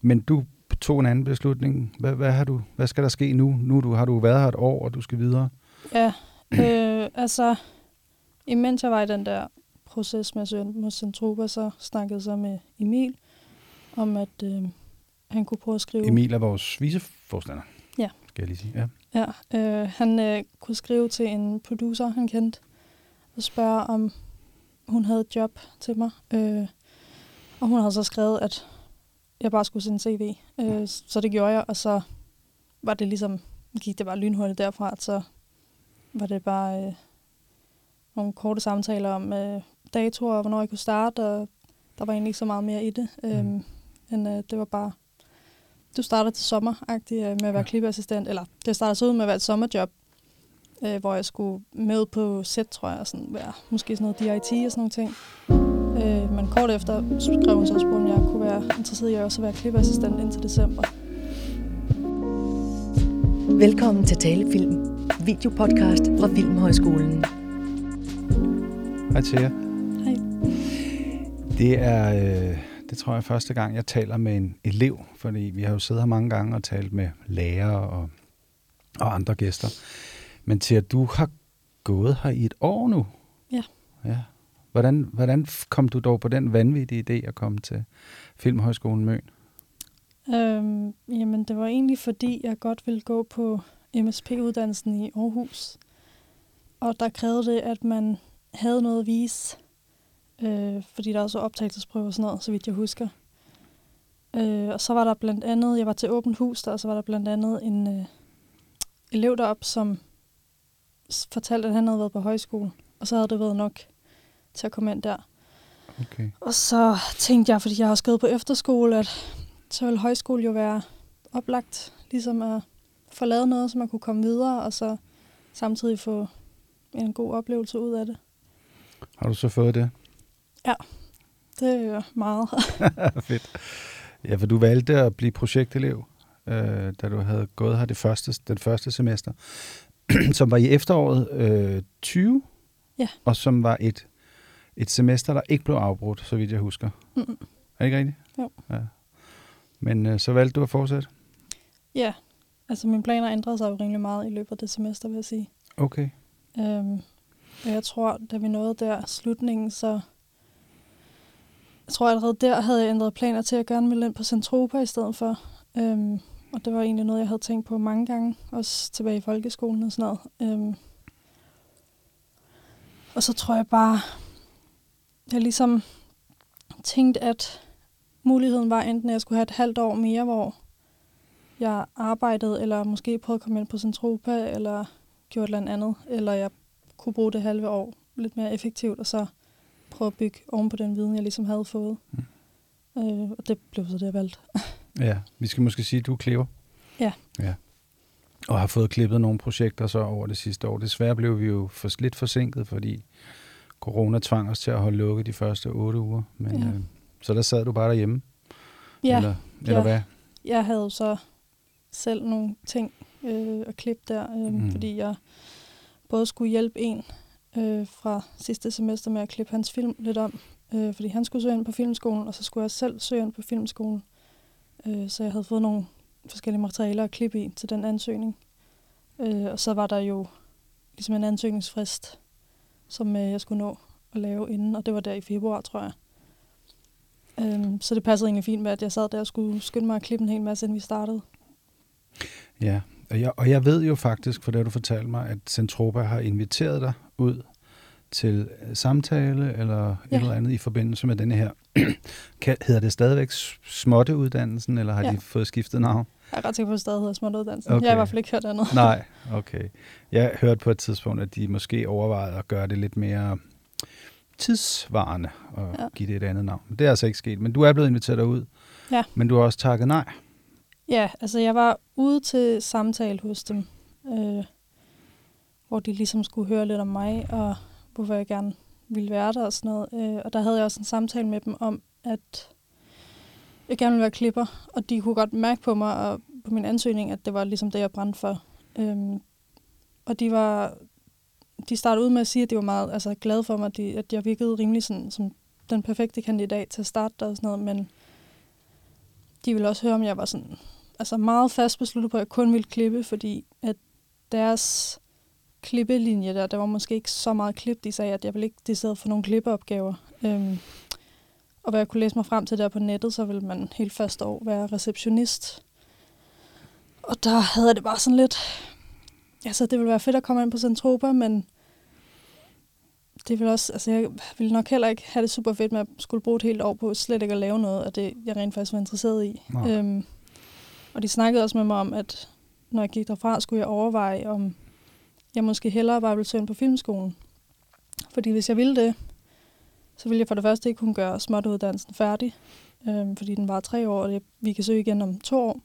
men du tog en anden beslutning. Hvad, hvad, har du, hvad skal der ske nu? Nu du, har du været her et år, og du skal videre. Ja, øh, altså, imens jeg var i den der proces med søn mod Centropa, så snakkede jeg så med Emil om, at øh, han kunne prøve at skrive... Emil er vores viceforstander. Ja. Skal jeg lige sige. Ja. Ja, øh, han øh, kunne skrive til en producer, han kendte, og spørge, om hun havde et job til mig. Øh, og hun havde så skrevet, at jeg bare skulle sende CV. Øh, så det gjorde jeg, og så var det ligesom, gik det bare lynhurtigt derfra, så var det bare øh, nogle korte samtaler om øh, datoer, og hvornår jeg kunne starte, og der var egentlig ikke så meget mere i det. Øh, Mm. Men øh, det var bare, du starter til sommer øh, med at være Ja. klippeassistent, eller det startede så ud med at være et sommerjob, øh, hvor jeg skulle med på sæt, tror jeg, og sådan være, måske sådan noget DIT og sådan nogle ting. Øh, men kort efter skrev hun så og spurgte, om jeg kunne være interesseret i at også være klippeassistent indtil december. Velkommen til Talefilm, videopodcast fra Filmhøjskolen. Hej til jer. Hej. Det er, øh, det tror jeg første gang, jeg taler med en elev, fordi vi har jo siddet her mange gange og talt med lærere og, og andre gæster. Men til at du har gået her i et år nu. Ja. ja. Hvordan, hvordan kom du dog på den vanvittige idé at komme til Filmhøjskolen Møn? Øhm, jamen, det var egentlig fordi, jeg godt ville gå på MSP-uddannelsen i Aarhus. Og der krævede det, at man havde noget at vise, øh, fordi der også var optagelsesprøver og sådan noget, så vidt jeg husker. Øh, og så var der blandt andet, jeg var til åbent hus der, og så var der blandt andet en øh, elev derop, som fortalte, at han havde været på højskole, og så havde det været nok til at komme ind der. Okay. Og så tænkte jeg, fordi jeg har skrevet på efterskole, at så ville højskole jo være oplagt, ligesom at få lavet noget, så man kunne komme videre, og så samtidig få en god oplevelse ud af det. Har du så fået det? Det er meget. Fedt. Ja, for du valgte at blive projektelev, øh, da du havde gået her det første, den første semester, som var i efteråret øh, 20, Ja. og som var et, et semester, der ikke blev afbrudt, så vidt jeg husker. Mm. Er det ikke rigtigt? Jo. Ja. Men øh, så valgte du at fortsætte? ja, altså mine planer ændrede sig jo rimelig meget i løbet af det semester, vil jeg sige. Okay. Øhm, og jeg tror, da vi nåede der slutningen, så... Jeg tror allerede der havde jeg ændret planer til at gerne ville ind på Centropa i stedet for. Øhm, og det var egentlig noget, jeg havde tænkt på mange gange, også tilbage i folkeskolen og sådan noget. Øhm, og så tror jeg bare, jeg ligesom tænkte, at muligheden var enten, at jeg skulle have et halvt år mere, hvor jeg arbejdede, eller måske prøvede at komme ind på Centropa, eller gjort et eller andet, eller jeg kunne bruge det halve år lidt mere effektivt, og så prøve at bygge oven på den viden, jeg ligesom havde fået. Mm. Øh, og det blev så det, jeg valgte. Ja, vi skal måske sige, at du er klipper. Ja. ja. Og har fået klippet nogle projekter så over det sidste år. Desværre blev vi jo for, lidt forsinket, fordi corona tvang os til at holde lukket de første otte uger. Men, Ja. øh, så der sad du bare derhjemme? Ja, Eller, eller Ja. hvad? jeg havde så selv nogle ting øh, at klippe der, øh, mm. fordi jeg både skulle hjælpe en øh, fra sidste semester med at klippe hans film lidt om, øh, fordi han skulle søge ind på filmskolen, og så skulle jeg selv søge ind på filmskolen. Øh, så jeg havde fået nogle forskellige materialer at klippe i til den ansøgning. Øh, og så var der jo ligesom en ansøgningsfrist, som øh, jeg skulle nå at lave inden, og det var der i februar, tror jeg. Øhm, så det passede egentlig fint med, at jeg sad der og skulle skynde mig at klippe en hel masse, inden vi startede. Ja, og jeg, og jeg ved jo faktisk, for det du fortalt mig, at Centropa har inviteret dig ud til øh, samtale eller ja. Et eller andet i forbindelse med denne her. Kan, hedder det stadigvæk småtteuddannelsen, eller har. Ja. de fået skiftet navn? Jeg er ret sikker på, at det stadig hedder småtuddannelsen. Okay. Jeg har i hvert fald ikke hørt andet. Nej, okay. Jeg hørte på et tidspunkt, at de måske overvejede at gøre det lidt mere tidsvarende og ja. Ja. give det et andet navn. Men det er altså ikke sket. Men du er blevet inviteret derud. Ja. Men du har også takket nej. Ja, altså jeg var ude til samtale hos dem, øh, hvor de ligesom skulle høre lidt om mig, og hvorfor jeg gerne ville være der og sådan noget. Øh, og der havde jeg også en samtale med dem om, at jeg gerne ville være klipper, og de kunne godt mærke på mig og på min ansøgning, at det var ligesom det, jeg brændte for. Øhm, og de var, de startede ud med at sige, at de var meget altså, glade for mig, at, de, at jeg virkede rimelig sådan, som den perfekte kandidat til at starte der og sådan noget, men de ville også høre, om jeg var sådan, altså meget fast besluttet på, at jeg kun ville klippe, fordi at deres klippelinje der, der var måske ikke så meget klip. De sagde, at jeg ville ikke decideret for nogle klippeopgaver. Øhm, og hvad jeg kunne læse mig frem til der på nettet, så ville man helt første år være receptionist. Og der havde jeg det bare sådan lidt... Altså, det ville være fedt at komme ind på Centropa, men det ville også, altså jeg ville nok heller ikke have det super fedt med at skulle bruge et helt år på slet ikke at lave noget af det, jeg rent faktisk var interesseret i. Nej. Øhm, og de snakkede også med mig om, at når jeg gik derfra, skulle jeg overveje, om jeg måske hellere bare ville søge på filmskolen. Fordi hvis jeg ville det, så ville jeg for det første ikke kunne gøre småtteuddannelsen færdig, øhm, fordi den var tre år, og det, vi kan søge igen om to år.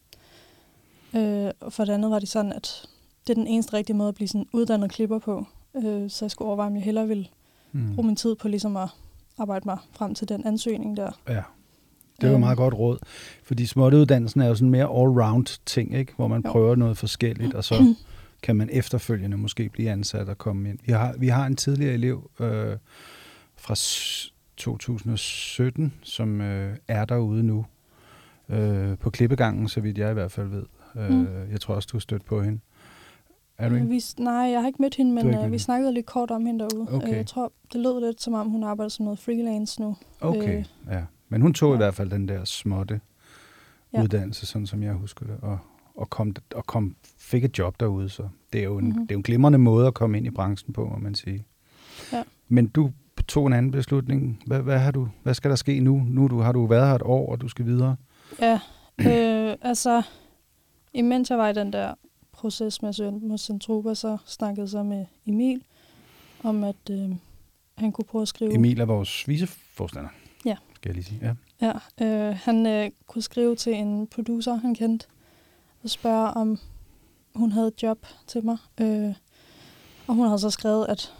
Øh, og for det andet var det sådan, at det er den eneste rigtige måde at blive sådan uddannet klipper på. Øh, så jeg skulle overveje, om jeg hellere ville Mm. bruge min tid på ligesom at arbejde mig frem til den ansøgning der. Ja, det var Øhm, meget godt råd. Fordi småtteuddannelsen er jo sådan mere all-round ting, ikke? hvor man Jo. prøver noget forskelligt, og så kan man efterfølgende måske blive ansat og komme ind. Vi har, vi har en tidligere elev øh, fra s- 2017, som øh, er derude nu øh, på klippegangen, så vidt jeg i hvert fald ved. Øh, Mm. Jeg tror også, du har stødt på hende. Er du Øh, ikke? vi, nej, jeg har ikke mødt hende, men øh, vi snakkede lidt kort om hende derude. Okay. Øh, jeg tror, det lød lidt som om, hun arbejder som noget freelance nu. Okay, øh, ja. Men hun tog i ja. hvert fald den der småtte Ja. uddannelse, sådan som jeg husker det, og, og, kom, og kom, fik et job derude. Så det er, jo en, Mhm. det er jo en glimrende måde at komme ind i branchen på, må man sige. Ja. Men du tog en anden beslutning. Hvad, hvad, har du, hvad skal der ske nu? Nu du, har du været her et år, og du skal videre. Ja, øh, altså, imens jeg var i den der proces med mod Centropa, så snakkede jeg så med Emil om, at øh, han kunne prøve at skrive... Emil er vores viceforstander. Ja. Skal jeg lige sige. Ja. Ja, øh, han øh, kunne skrive til en producer, han kendte, og spørge, om hun havde et job til mig. Øh, og hun havde så skrevet, at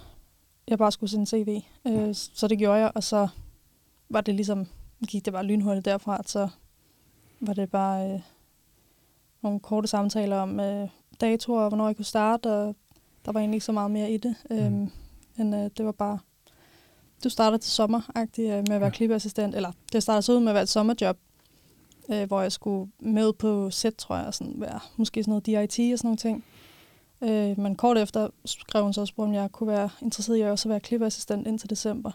jeg bare skulle sende CV. Øh, så det gjorde jeg, og så var det ligesom, gik det bare lynhurtigt derfra, så var det bare øh, nogle korte samtaler om øh, datoer, og hvornår jeg kunne starte, og der var egentlig ikke så meget mere i det. Øh, Mm. Men øh, det var bare, du starter til sommer øh, med at være Ja. klippeassistent, eller det startede så ud med at være et sommerjob, øh, hvor jeg skulle med på sæt, tror jeg, og sådan være, måske sådan noget DIT og sådan nogle ting. Øh, men kort efter skrev hun så også, på, om jeg kunne være interesseret i at også være klippeassistent indtil december.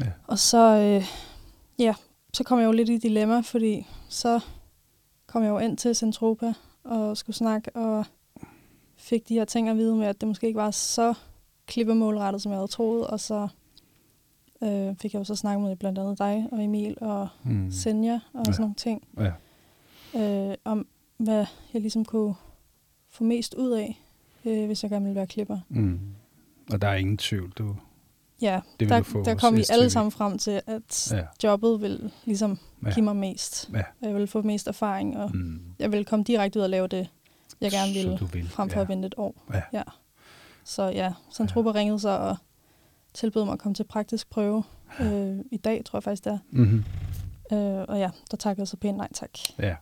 Ja. Og så, øh, ja, så kom jeg jo lidt i dilemma, fordi så kom jeg jo ind til Centropa og skulle snakke, og fik de her ting at vide med, at det måske ikke var så klippemålrettet, som jeg havde troet, og så øh, fik jeg jo så snakket med blandt andet dig og Emil og Mm. Senja og ja. sådan nogle ting, Ja. øh, om hvad jeg ligesom kunne få mest ud af, øh, hvis jeg gerne ville være klipper. Mm. Og der er ingen tvivl, du. Ja, vil der, få der kom vi alle sammen frem til, at Ja. jobbet vil ligesom Ja. give mig mest. Ja. Jeg vil få mest erfaring, og Mm. jeg vil komme direkte ud og lave det, jeg gerne ville, vil. frem for ja. at vente et år. Ja. ja. Så ja, Centropa ja. ringede så og tilbød mig at komme til praktisk prøve øh, i dag, tror jeg faktisk det er. Mm-hmm. Øh, og ja, der takkede jeg så pænt nej tak. Ja.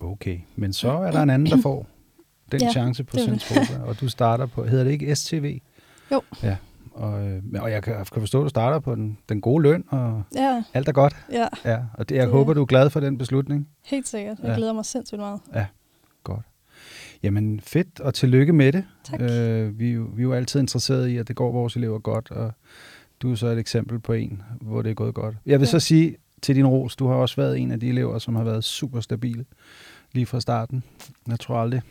Okay, men så er der en anden, der får den Ja, chance på. Centropa, og du starter på, hedder det ikke STV? Jo. Ja, og, øh, og jeg kan, kan forstå, at du starter på den, den gode løn, og Ja, alt er godt. ja, Ja, og det, jeg Det- håber, du er glad for den beslutning. helt sikkert. Jeg Ja. glæder mig sindssygt meget. Godt. Jamen fedt, og tillykke med det. Tak. Øh, vi, er vi er jo altid interesserede i, at det går vores elever godt, og du er så et eksempel på en, hvor det er gået godt. Jeg vil Ja. så sige til din ros, du har også været en af de elever, som har været super stabile lige fra starten. Jeg tror aldrig,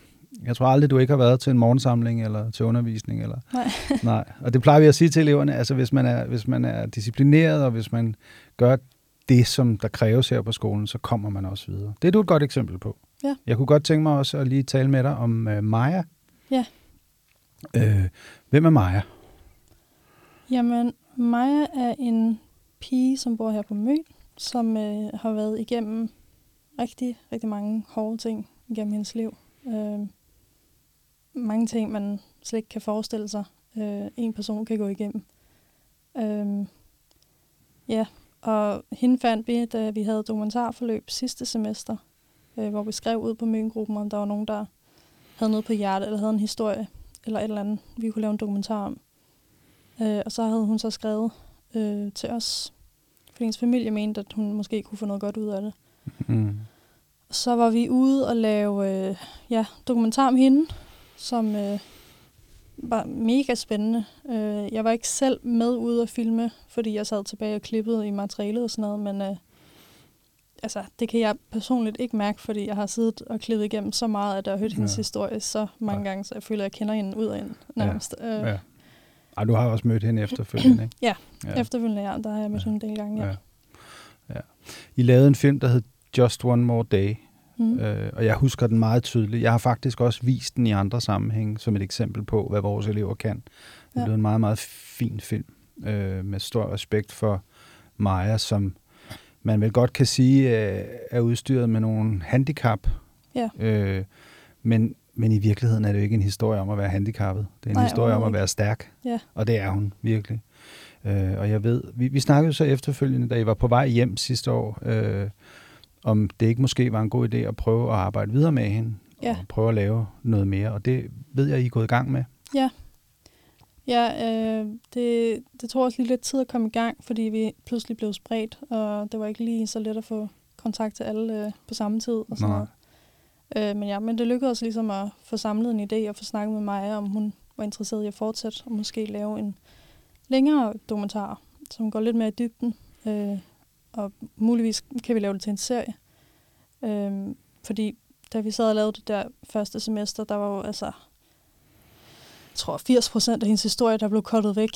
jeg tror aldrig, du ikke har været til en morgensamling eller til undervisning. Eller, Nej. nej. Og det plejer vi at sige til eleverne, altså hvis man er, hvis man er disciplineret, og hvis man gør det, som der kræves her på skolen, så kommer man også videre. Det er du et godt eksempel på. Ja. Jeg kunne godt tænke mig også at lige tale med dig om uh, Maja. Ja. Øh, hvem er Maja? Jamen, Maja er en pige, som bor her på Møn, som øh, har været igennem rigtig, rigtig mange hårde ting igennem hendes liv. Øh, mange ting, man slet ikke kan forestille sig, øh, en person kan gå igennem. Øh, ja, og hende fandt vi, da vi havde dokumentarforløb sidste semester, øh, hvor vi skrev ud på Møn-gruppen, om der var nogen, der havde noget på hjertet, eller havde en historie, eller et eller andet, vi kunne lave en dokumentar om. Øh, og så havde hun så skrevet øh, til os, fordi hendes familie mente, at hun måske kunne få noget godt ud af det. Mm. Så var vi ude og lave øh, ja, dokumentar om hende, som øh, var mega spændende. Øh, jeg var ikke selv med ude at filme, fordi jeg sad tilbage og klippede i materialet og sådan noget, men øh, altså, det kan jeg personligt ikke mærke, fordi jeg har siddet og klippet igennem så meget, at jeg har hørt hendes Ja. historie så mange Ja. gange, så jeg føler, at jeg kender hende ud og ind nærmest. Øh, Ja. Ej, du har også mødt hende efterfølgende, ikke? Ja, ja. Efterfølgende, ja, der har jeg mødt Ja. hende en del gange, ja. Ja. ja. I lavede en film, der hed Just One More Day, Mm. øh, og jeg husker den meget tydeligt. Jeg har faktisk også vist den i andre sammenhænge som et eksempel på, hvad vores elever kan. Det er Ja. en meget, meget fin film, øh, med stor respekt for Maja, som man vel godt kan sige øh, er udstyret med nogle handicap. Ja. Øh, men, men i virkeligheden er det jo ikke en historie om at være handicappet. Det er en Nej, historie om at være stærk. Ja. Og det er hun virkelig. Øh, og jeg ved, vi, vi snakkede så efterfølgende, da I var på vej hjem sidste år, øh, om det ikke måske var en god idé at prøve at arbejde videre med hende, Ja. og prøve at lave noget mere. Og det ved jeg, I er gået i gang med. Ja, øh, det, det tog også lige lidt tid at komme i gang, fordi vi pludselig blev spredt, og det var ikke lige så let at få kontakt til alle øh, på samme tid. Og sådan Nej. noget. Øh, men ja, men det lykkedes ligesom at få samlet en idé og få snakket med mig, om hun var interesseret i at fortsætte og måske lave en længere dokumentar, som går lidt mere i dybden. Øh, og muligvis kan vi lave det til en serie. Øh, fordi da vi sad og lavede det der første semester, der var jo altså jeg tror 80 procent af hendes historie, der blev kottet væk,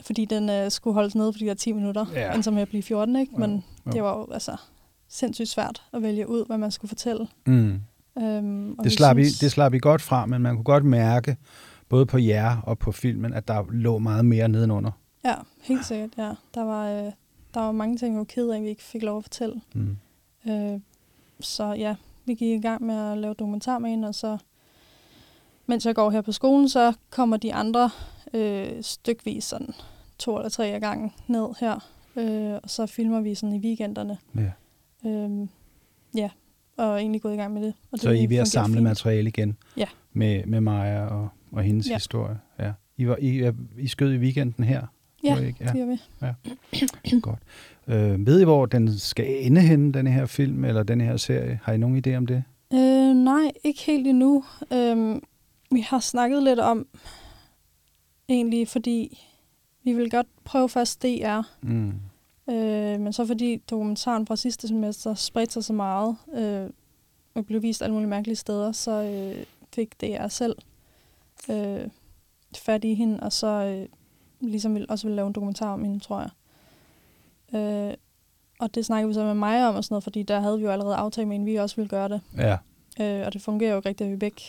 fordi den øh, skulle holdes nede for de der 10 minutter, Ja. ja. indtil med at blive 14, ikke? Men Jo, jo. det var jo altså sindssygt svært at vælge ud, hvad man skulle fortælle. Mm. Øhm, Det, vi slap I, synes- det slap I godt fra, men man kunne godt mærke, både på jer og på filmen, at der lå meget mere nedenunder. Ja, helt sikkert, ja. Der var, øh, der var mange ting, vi var ked af, vi ikke fik lov at fortælle. Mm. Øh, så ja, vi gik i gang med at lave dokumentar med hende, og så, mens jeg går her på skolen, så kommer de andre øh, stykvis sådan to eller tre af gangen ned her, øh, og så filmer vi sådan i weekenderne. Ja. Øh, ja, og egentlig gået i gang med det. Og Så det I er ved at samle fint. materiale igen Ja. med, med Maja og, og hendes Ja. historie. Ja. I, var, I, I skød i weekenden her? Ja, ikke? det gør vi. Godt. Øh, ved I, hvor den skal ende henne, den her film, eller den her serie? Har I nogen idé om det? Øh, nej, ikke helt endnu. Øh, vi har snakket lidt om, egentlig fordi vi vil godt prøve først DR, Mm. Øh, men så fordi dokumentaren fra sidste semester spredte sig så meget, øh, og blev vist alle mulige mærkelige steder, så øh, fik DR selv øh, fat i hende, og så øh, ligesom ville, også ville lave en dokumentar om hende, tror jeg. Øh, og det snakkede vi så med mig om og sådan noget, fordi der havde vi jo allerede aftalt med hende, vi også ville gøre det. Ja, Øh, og det fungerer jo ikke rigtigt, at vi begge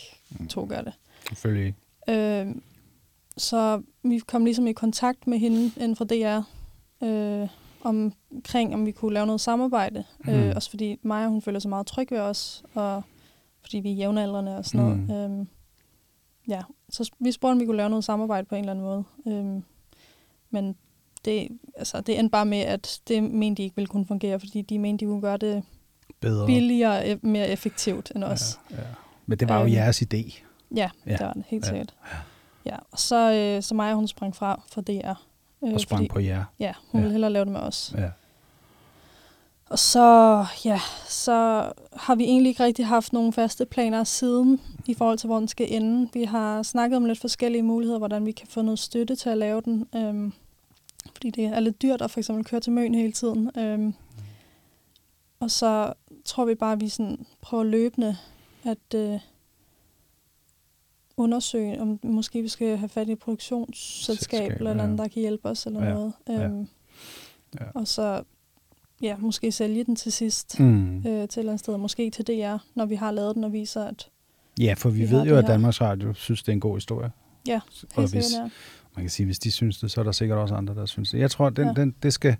to gør det. selvfølgelig. Øh, så vi kom ligesom i kontakt med hende inden for DR, øh, omkring om vi kunne lave noget samarbejde. Mm. Mhm. Øh, også fordi Maja, hun føler sig meget tryg ved os, og fordi vi er jævnaldrende og sådan noget. Mhm. Øh, ja, så vi spurgte, om vi kunne lave noget samarbejde på en eller anden måde. Øh, men det, altså, det endte bare med, at det mente de ikke ville kunne fungere, fordi de mente, de kunne gøre det Bedre. billigere og e- mere effektivt end os. Ja, ja. Men det var jo Øhm, jeres idé. Ja, Ja. ja. det var det helt Ja. sikkert. Ja, og så, øh, så Maja, hun sprang fra for DR. Øh, Og sprang på jer. Ja, hun Ja. ja. ville hellere lave det med os. Ja. Og så, ja, så har vi egentlig ikke rigtig haft nogle faste planer siden, i forhold til, hvor den skal ende. Vi har snakket om lidt forskellige muligheder, hvordan vi kan få noget støtte til at lave den. Øhm, fordi det er lidt dyrt at for eksempel køre til Møn hele tiden. Øhm, og så tror vi bare, at vi sådan prøver løbende at øh, undersøge, om måske vi skal have fat i et produktionsselskab Selskab, eller noget, ja. andet, der kan hjælpe os eller Ja, noget. ja. Øhm, Ja. Og så ja, måske sælge den til sidst Mm. øh, til et eller andet sted. Måske til DR, når vi har lavet den og viser, at Ja, for vi, vi ved jo, at. Danmarks Radio synes, det er en god historie. Ja, Og hvis, sikkert, ja. man kan sige, hvis de synes det, så er der sikkert også andre, der synes det. Jeg tror, den, Ja. den, det, skal,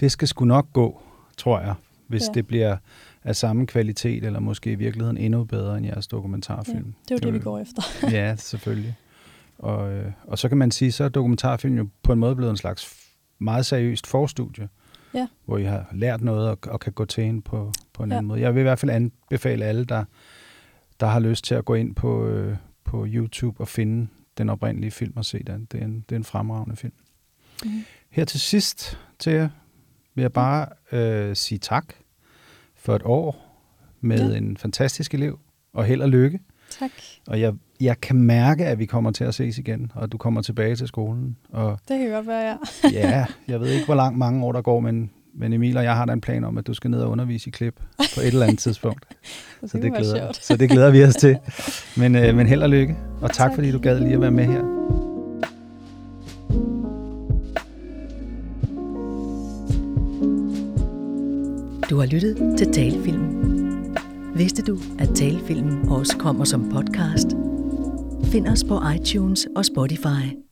det skal sgu nok gå, tror jeg, hvis Ja. det bliver af samme kvalitet, eller måske i virkeligheden endnu bedre end jeres dokumentarfilm. Det er jo det, vi går efter. ja, selvfølgelig. Og, øh, og så kan man sige, så er dokumentarfilm jo på en måde blevet en slags meget seriøst forstudie, Ja. hvor I har lært noget og, og kan gå til hende på, på en Ja. anden måde. Jeg vil i hvert fald anbefale alle, der, der har lyst til at gå ind på, øh, på YouTube og finde den oprindelige film og se den. Det er en, det er en fremragende film. Mhm. Her til sidst til jer vil jeg bare øh, sige tak, for et år med ja. en fantastisk elev, og held og lykke. Tak. Og jeg, jeg kan mærke, at vi kommer til at ses igen, og du kommer tilbage til skolen. Og Det kan godt være, ja. ja, jeg ved ikke, hvor langt mange år der går, men, men Emil og jeg har da en plan om, at du skal ned og undervise i klip på et eller andet tidspunkt. Det, Så det, glæder, sjovt. så det glæder vi os til. Men, øh, men held og lykke, og tak, Tak. fordi du gad lige at være med her. Du har lyttet til Talefilm. Vidste du, at Talefilm også kommer som podcast? Find os på iTunes og Spotify.